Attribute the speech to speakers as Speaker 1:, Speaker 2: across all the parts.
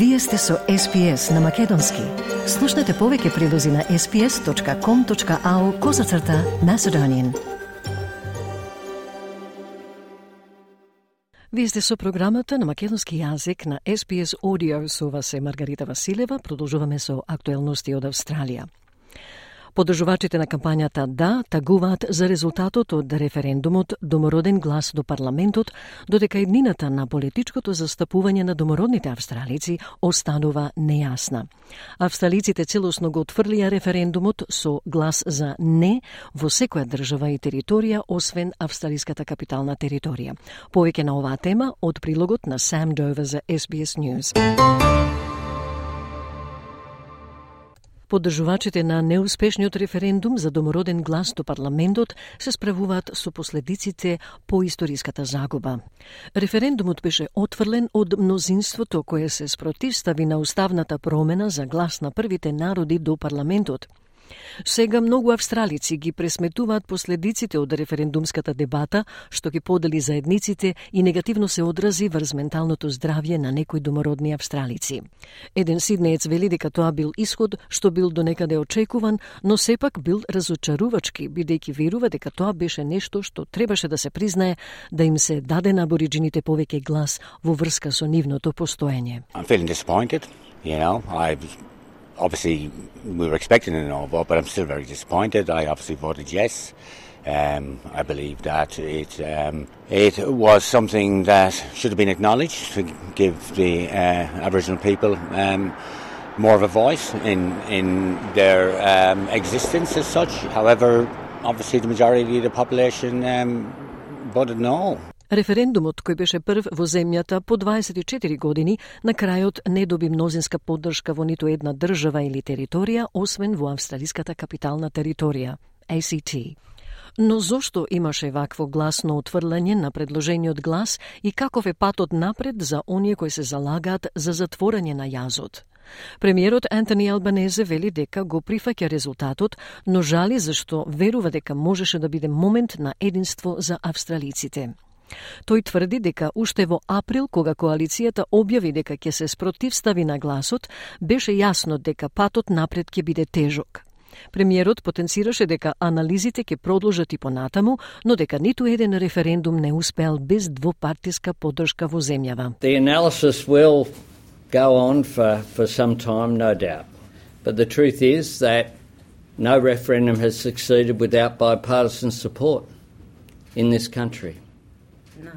Speaker 1: Вие сте со SPS на Македонски. Слушнете повеќе прилози на sps.com.au козацрта Macedonian. Вие сте со програмата на македонски јазик на SPS Audio со вас е Маргарита Василева. Продолжуваме со актуелности од Австралија. Подржувачите на кампањата Да тагуваат за резултатот од референдумот Домороден глас до парламентот, додека еднината на политичкото застапување на домородните австралици останува нејасна. Австралиците целосно го отфрлија референдумот со глас за не во секоја држава и територија, освен австралиската капитална територија. Повеќе на оваа тема од прилогот на Сам Довер за SBS News. Поддржувачите на неуспешниот референдум за домороден глас до парламентот се справуваат со последиците по историската загуба. Референдумот беше отфрлен од мнозинството кое се спротивстави на уставната промена за глас на првите народи до парламентот – Сега многу австралици ги пресметуваат последиците од референдумската дебата, што ги подели заедниците и негативно се одрази врз менталното здравје на некои домородни австралици. Еден сиднеец вели дека тоа бил исход што бил до некаде очекуван, но сепак бил разочарувачки, бидејќи верува дека тоа беше нешто што требаше да се признае да им се даде на абориджините повеќе глас во врска со нивното постоење.
Speaker 2: I'm feeling disappointed. You know, I've obviously we were expecting an no vote, but I'm still very disappointed. I obviously voted yes. Um, I believe that it um, it was something that should have been acknowledged to give the uh, Aboriginal people um, more of a voice in in their um, existence as such. However, obviously the majority of the population um, voted no.
Speaker 1: Референдумот кој беше прв во земјата по 24 години, на крајот не доби мнозинска поддршка во ниту една држава или територија, освен во австралиската капитална територија, ACT. Но зошто имаше вакво гласно отврлање на предложениот глас и каков е патот напред за оние кои се залагаат за затворање на јазот? Премиерот Антони Албанезе вели дека го прифаќа резултатот, но жали зашто верува дека можеше да биде момент на единство за австралиците. Тој тврди дека уште во април, кога коалицијата објави дека ќе се спротивстави на гласот, беше јасно дека патот напред ќе биде тежок. Премиерот потенцираше дека анализите ќе продолжат и понатаму, но дека ниту еден референдум не успеал без двопартиска поддршка во земјава.
Speaker 3: The analysis will go on for, for some time, no doubt. But the truth is that no referendum has succeeded without bipartisan support in this country.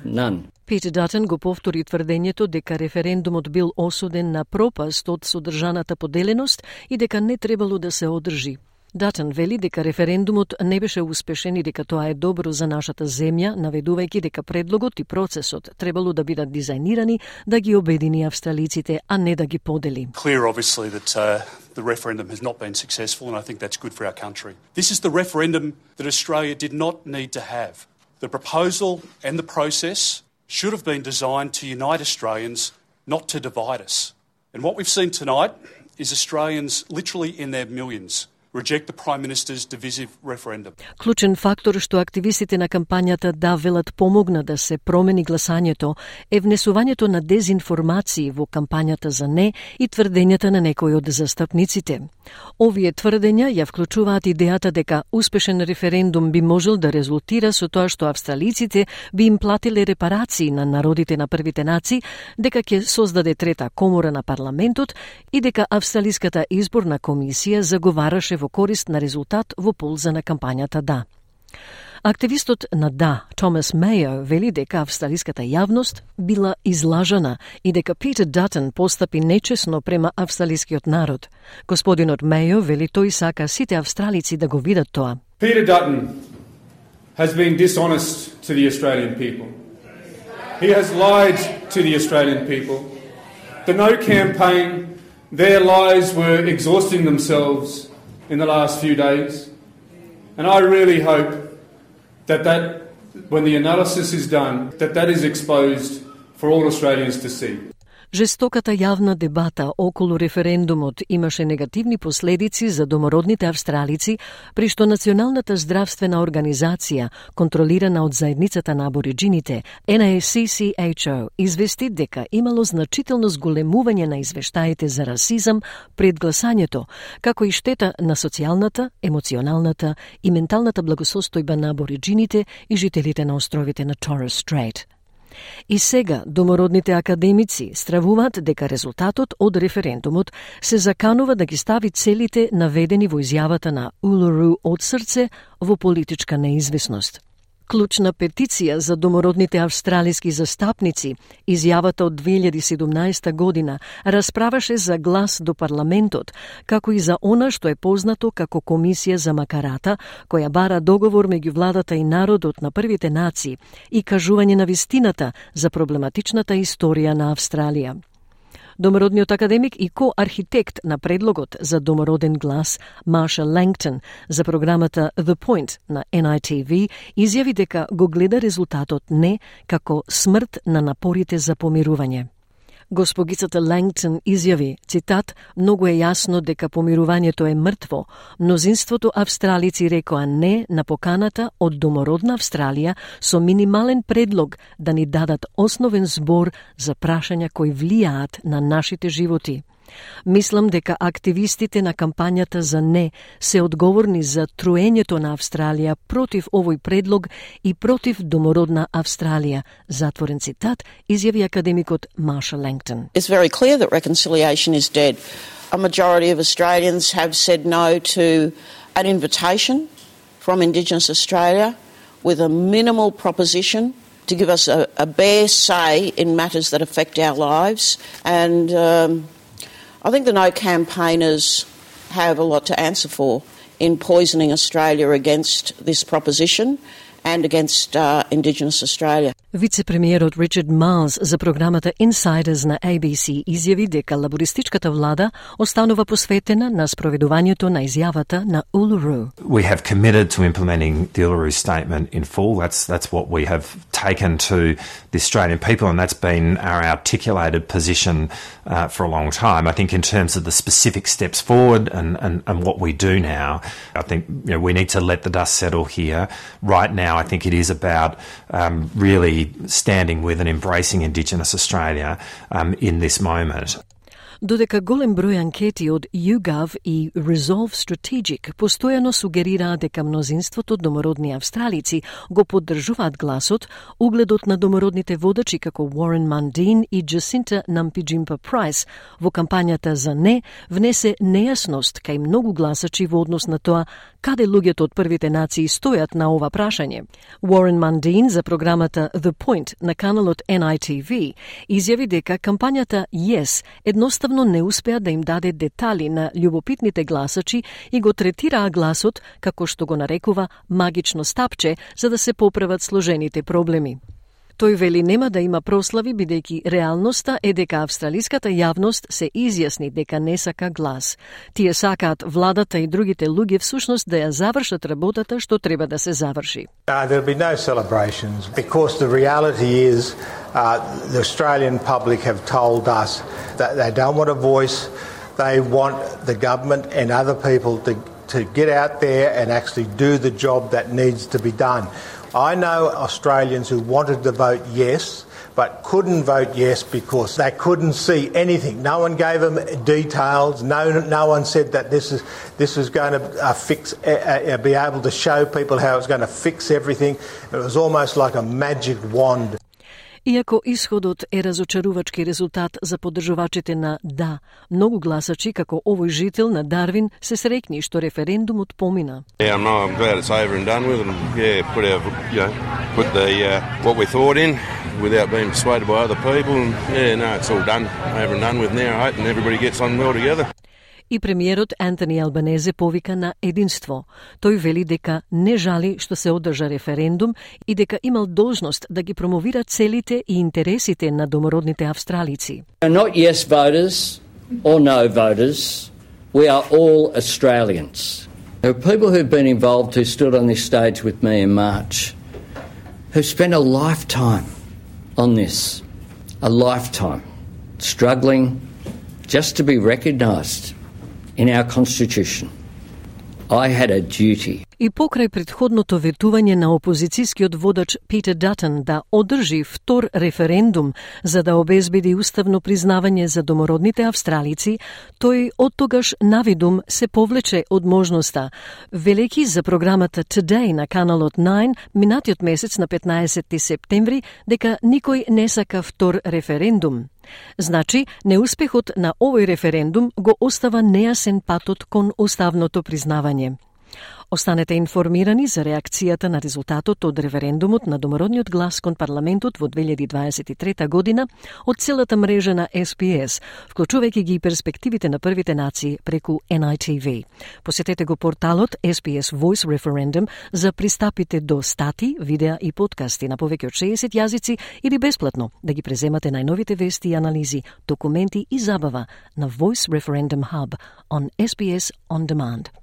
Speaker 3: None.
Speaker 1: Пит Датен го повтори тврдењето дека референдумот бил осуден на пропаст од содржаната поделеност и дека не требало да се одржи. Датен вели дека референдумот не беше успешен и дека тоа е добро за нашата земја, наведувајќи дека предлогот и процесот требало да бидат дизајнирани да ги обедини австралиците, а не да ги подели.
Speaker 4: Clear obviously that uh, the referendum has not been successful and I think that's good for our country. This is the referendum that Australia did not need to have. The proposal and the process should have been designed to unite Australians, not to divide us. And what we've seen tonight is Australians literally in their millions reject the Prime Minister's divisive referendum.
Speaker 1: Клучен фактор што активистите на кампањата да велат помогна да се промени гласањето е внесувањето на дезинформации во кампањата за не и тврдењата на некои од застапниците. Овие тврдења ја вклучуваат идејата дека успешен референдум би можел да резултира со тоа што австралиците би им платиле репарации на народите на првите нации, дека ќе создаде трета комора на парламентот и дека австралиската изборна комисија заговараше во корист на резултат во полза на кампањата Да. Активистот на Да, Томас Мејер, вели дека австралиската јавност била излажана и дека Питер Датен постапи нечесно према австралискиот народ. Господинот Мејер вели тој сака сите австралици да го видат тоа.
Speaker 5: Peter Dutton has been dishonest to the Australian people. He has lied to the Australian people. The No campaign, their lies were exhausting themselves in the last few days. And I really hope that, that when the analysis is done, that that is exposed for all Australians to see.
Speaker 1: Жестоката јавна дебата околу референдумот имаше негативни последици за домородните австралици, при што Националната здравствена организација, контролирана од заедницата на абориджините, NACCHO, извести дека имало значително зголемување на извештаите за расизам пред гласањето, како и штета на социјалната, емоционалната и менталната благосостојба на абориджините и жителите на островите на Торрес Стрейт. И сега домородните академици стравуваат дека резултатот од референдумот се заканува да ги стави целите наведени во изјавата на Улуру од срце во политичка неизвестност. Клучна петиција за домородните австралиски застапници, изјавата од 2017 година, расправаше за глас до парламентот, како и за она што е познато како Комисија за Макарата, која бара договор меѓу владата и народот на првите нации и кажување на вистината за проблематичната историја на Австралија. Домородниот академик и ко-архитект на предлогот за домороден глас Маша Лангтон за програмата The Point на NITV изјави дека го гледа резултатот не како смрт на напорите за помирување. Госпогицата Лангтон изјави, цитат, многу е јасно дека помирувањето е мртво. Мнозинството австралици рекоа не на поканата од домородна Австралија со минимален предлог да ни дадат основен збор за прашања кои влијаат на нашите животи. Мислам дека активистите на кампањата за не се одговорни за труењето на Австралија против овој предлог и против домородна Австралија. Затворен цитат изјави академикот Маша Лангтон.
Speaker 6: It's very clear that reconciliation is dead. A majority of Australians have said no to an invitation from Indigenous Australia with a minimal proposition to give us a, a bare say in matters that affect our lives. And um, I think the No campaigners have a lot to answer for in poisoning Australia against this proposition and against uh, Indigenous Australia.
Speaker 1: Вице-премиерот Ричард Малс за програмата Insiders на ABC изјави дека лабористичката влада останува посветена на спроведувањето на изјавата на Uluru.
Speaker 7: We have committed to implementing the Uluru statement in full. That's that's what we have taken to the Australian people and that's been our articulated position uh, for a long time. I think in terms of the specific steps forward and, and, and what we do now, I think you know, we need to let the dust settle here. Right now, I think it is about um, really standing with and embracing Indigenous Australia um, in this moment.
Speaker 1: Додека голем број анкети од YouGov и Resolve Strategic постојано сугерираат дека мнозинството домородни австралици го поддржуваат гласот, угледот на домородните водачи како Warren Мандин и Джасинта Нампиджимпа Прайс во кампањата за не внесе нејасност кај многу гласачи во однос на тоа каде луѓето од првите нации стојат на ова прашање. Уорен Мандин за програмата The Point на каналот NITV изјави дека кампањата Yes едноставно едноставно не успеа да им даде детали на љубопитните гласачи и го третираа гласот како што го нарекува магично стапче за да се поправат сложените проблеми. Тој вели нема да има прослави бидејќи реалноста е дека австралиската јавност се изјасни дека не сака глас. Тие сакаат владата и другите луѓе всушност да ја завршат работата што треба да се заврши.
Speaker 8: Uh, there'll be no celebrations because the reality is uh, the Australian public have told us that they don't want a voice. They want the government and other people to, to get out there and actually do the job that needs to be done. I know Australians who wanted to vote yes, but couldn't vote yes because they couldn't see anything. No one gave them details. No, no one said that this is this was going to uh, fix, uh, uh, be able to show people how it was going to fix everything. It was almost like a magic wand.
Speaker 1: Иако исходот е разочарувачки резултат за поддржувачите на да, многу гласачи како овој жител на Дарвин се срекни што референдумот помина.
Speaker 9: Yeah, I'm, I'm glad it's over and done with and yeah, put our, you know, put the uh, what we thought in without being persuaded by other people and yeah, no, it's all done, over and done with now, I hope and everybody gets on well together
Speaker 1: и премиерот Антони Албанезе повика на единство. Тој вели дека не жали што се одржа референдум и дека имал должност да ги промовира целите и интересите на домородните австралици.
Speaker 3: Not yes voters or no voters. We are all Australians. There are people who've been involved who stood on this stage with me in March who spent a lifetime on this. A lifetime. struggling just to be recognised in our Constitution. I had a duty.
Speaker 1: И покрај предходното ветување на опозицијскиот водач Питер Датен да одржи втор референдум за да обезбеди уставно признавање за домородните австралици, тој од тогаш навидум се повлече од можноста. Велики за програмата Today на каналот 9 минатиот месец на 15 септември дека никој не сака втор референдум. Значи, неуспехот на овој референдум го остава нејасен патот кон уставното признавање. Останете информирани за реакцијата на резултатот од референдумот на домородниот глас кон парламентот во 2023 година од целата мрежа на SPS, вклучувајќи ги перспективите на првите нации преку NITV. Посетете го порталот SPS Voice Referendum за пристапите до стати, видеа и подкасти на повеќе од 60 јазици или бесплатно да ги преземате најновите вести и анализи, документи и забава на Voice Referendum Hub on SPS On Demand.